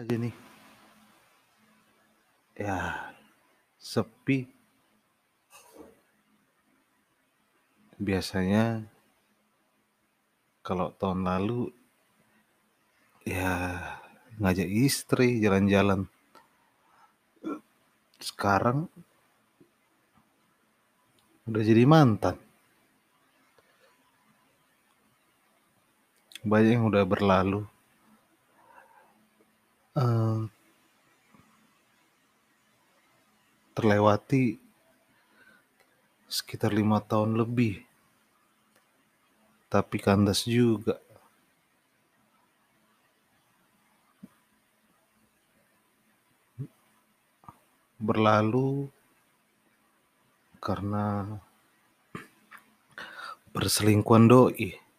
aja nih. Ya, sepi. Biasanya kalau tahun lalu ya ngajak istri jalan-jalan. Sekarang udah jadi mantan. Banyak yang udah berlalu. Eh, terlewati sekitar lima tahun lebih. Tapi kandas juga. Berlalu karena perselingkuhan doi.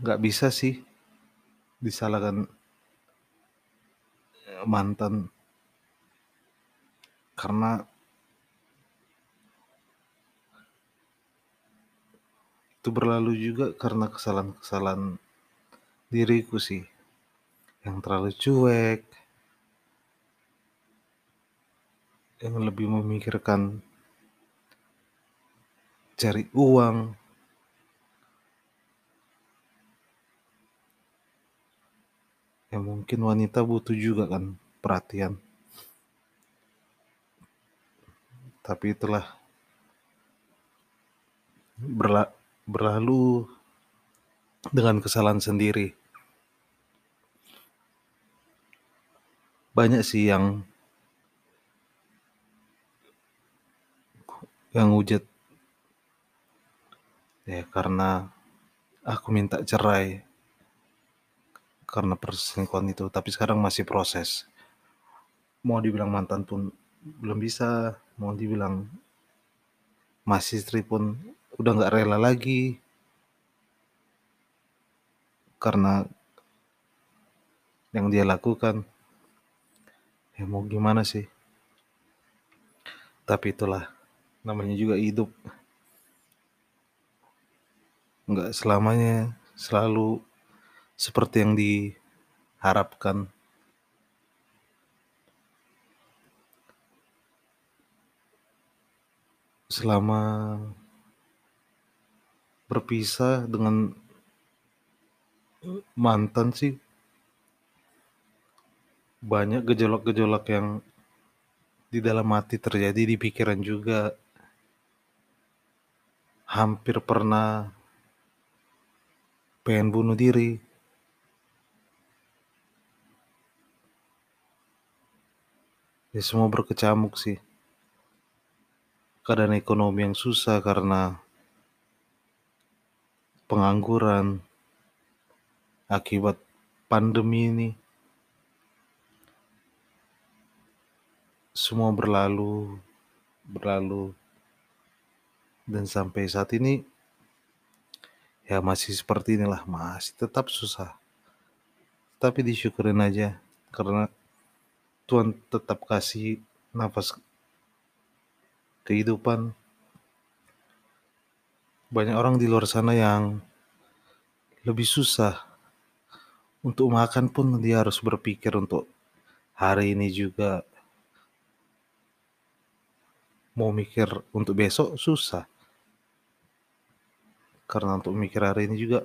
Nggak bisa sih disalahkan mantan. Karena itu berlalu juga karena kesalahan-kesalahan diriku sih. Yang terlalu cuek. Yang lebih memikirkan cari uang ya mungkin wanita butuh juga kan perhatian. Tapi itulah berla berlalu dengan kesalahan sendiri. Banyak sih yang yang hujat. Ya karena aku minta cerai karena perselingkuhan itu tapi sekarang masih proses. Mau dibilang mantan pun belum bisa mau dibilang masih istri pun udah nggak rela lagi. Karena yang dia lakukan ya mau gimana sih? Tapi itulah namanya juga hidup. Nggak selamanya selalu seperti yang diharapkan. Selama berpisah dengan mantan sih banyak gejolak-gejolak yang di dalam hati terjadi di pikiran juga. Hampir pernah pengen bunuh diri ya semua berkecamuk sih. Keadaan ekonomi yang susah karena pengangguran akibat pandemi ini. Semua berlalu berlalu. Dan sampai saat ini ya masih seperti inilah masih tetap susah. Tapi disyukurin aja karena Tuhan tetap kasih nafas kehidupan. Banyak orang di luar sana yang lebih susah untuk makan pun dia harus berpikir untuk hari ini juga mau mikir untuk besok susah. Karena untuk mikir hari ini juga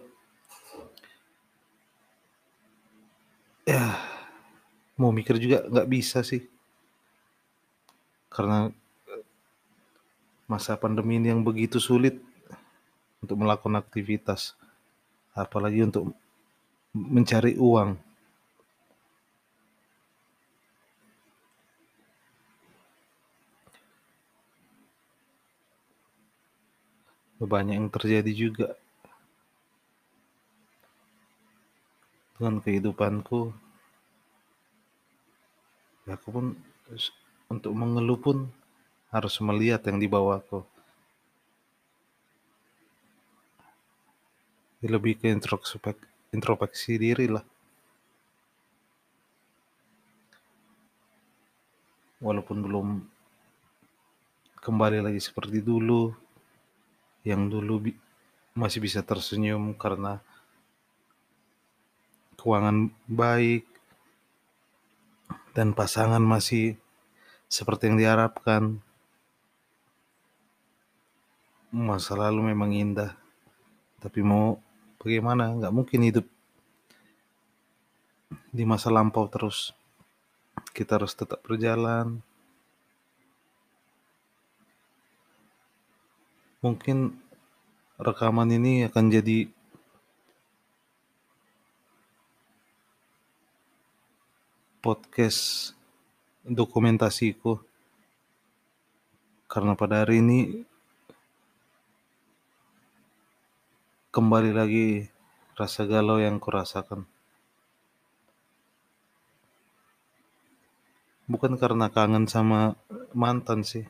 ya mau mikir juga nggak bisa sih. Karena masa pandemi ini yang begitu sulit untuk melakukan aktivitas. Apalagi untuk mencari uang. Banyak yang terjadi juga. Dengan kehidupanku aku pun untuk mengeluh pun harus melihat yang di bawahku. Ya, lebih ke introspek introspeksi diri lah. Walaupun belum kembali lagi seperti dulu yang dulu bi- masih bisa tersenyum karena keuangan baik dan pasangan masih seperti yang diharapkan. Masa lalu memang indah, tapi mau bagaimana? Nggak mungkin hidup di masa lampau terus. Kita harus tetap berjalan. Mungkin rekaman ini akan jadi podcast dokumentasiku. Karena pada hari ini kembali lagi rasa galau yang kurasakan. Bukan karena kangen sama mantan sih.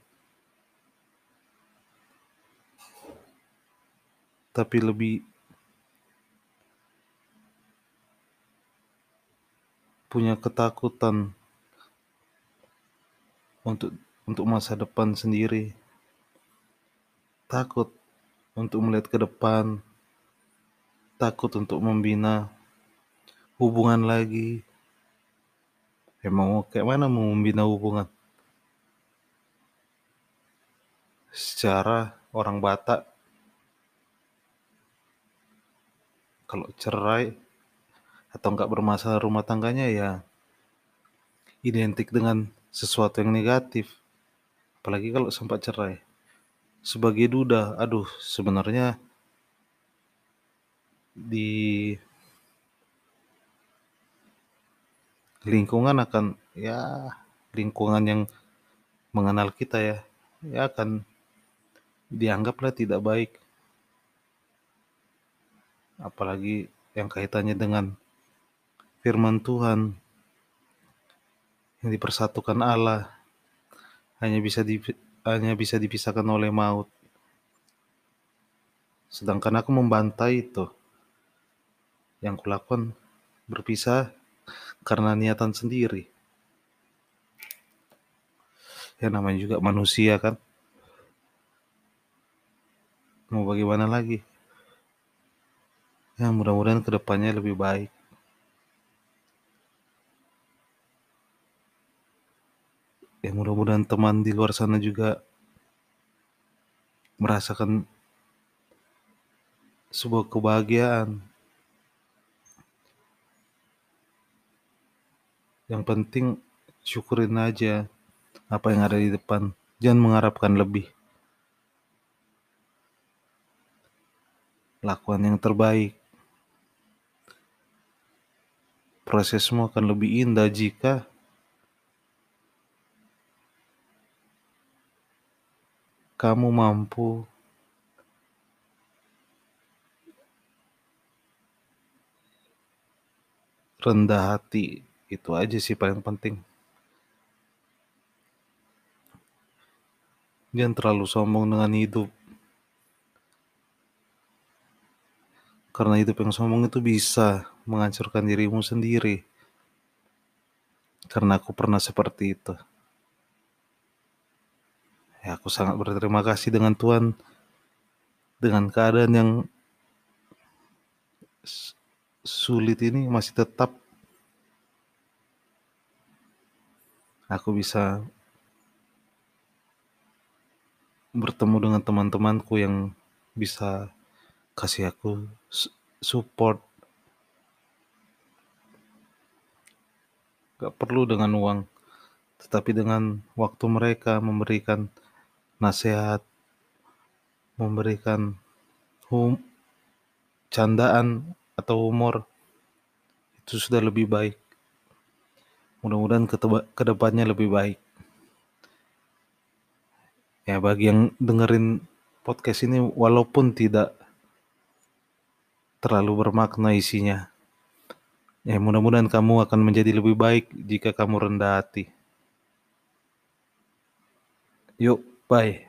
Tapi lebih punya ketakutan untuk untuk masa depan sendiri. Takut untuk melihat ke depan. Takut untuk membina hubungan lagi. Emang kayak mana mau membina hubungan? Secara orang Batak kalau cerai atau nggak bermasalah rumah tangganya ya identik dengan sesuatu yang negatif. Apalagi kalau sempat cerai. Sebagai duda aduh sebenarnya di lingkungan akan ya lingkungan yang mengenal kita ya ya akan dianggaplah tidak baik. Apalagi yang kaitannya dengan firman Tuhan yang dipersatukan Allah hanya bisa di, hanya bisa dipisahkan oleh maut. Sedangkan aku membantai itu. Yang kulakukan berpisah karena niatan sendiri. Ya namanya juga manusia kan. Mau bagaimana lagi? Ya mudah-mudahan ke depannya lebih baik. Ya mudah-mudahan teman di luar sana juga merasakan sebuah kebahagiaan. Yang penting syukurin aja apa yang ada di depan. Jangan mengharapkan lebih. Lakukan yang terbaik. prosesmu akan lebih indah jika kamu mampu rendah hati. Itu aja sih paling penting. Jangan terlalu sombong dengan hidup. Karena hidup yang sombong itu bisa menghancurkan dirimu sendiri. Karena aku pernah seperti itu. Ya, aku sangat berterima kasih dengan Tuhan. Dengan keadaan yang sulit ini masih tetap. Aku bisa bertemu dengan teman-temanku yang bisa kasih aku support. Gak perlu dengan uang tetapi dengan waktu mereka memberikan nasihat memberikan hum candaan atau humor itu sudah lebih baik mudah-mudahan ke depannya lebih baik ya bagi yang dengerin podcast ini walaupun tidak terlalu bermakna isinya. Ya, mudah-mudahan kamu akan menjadi lebih baik jika kamu rendah hati. Yuk, Pai,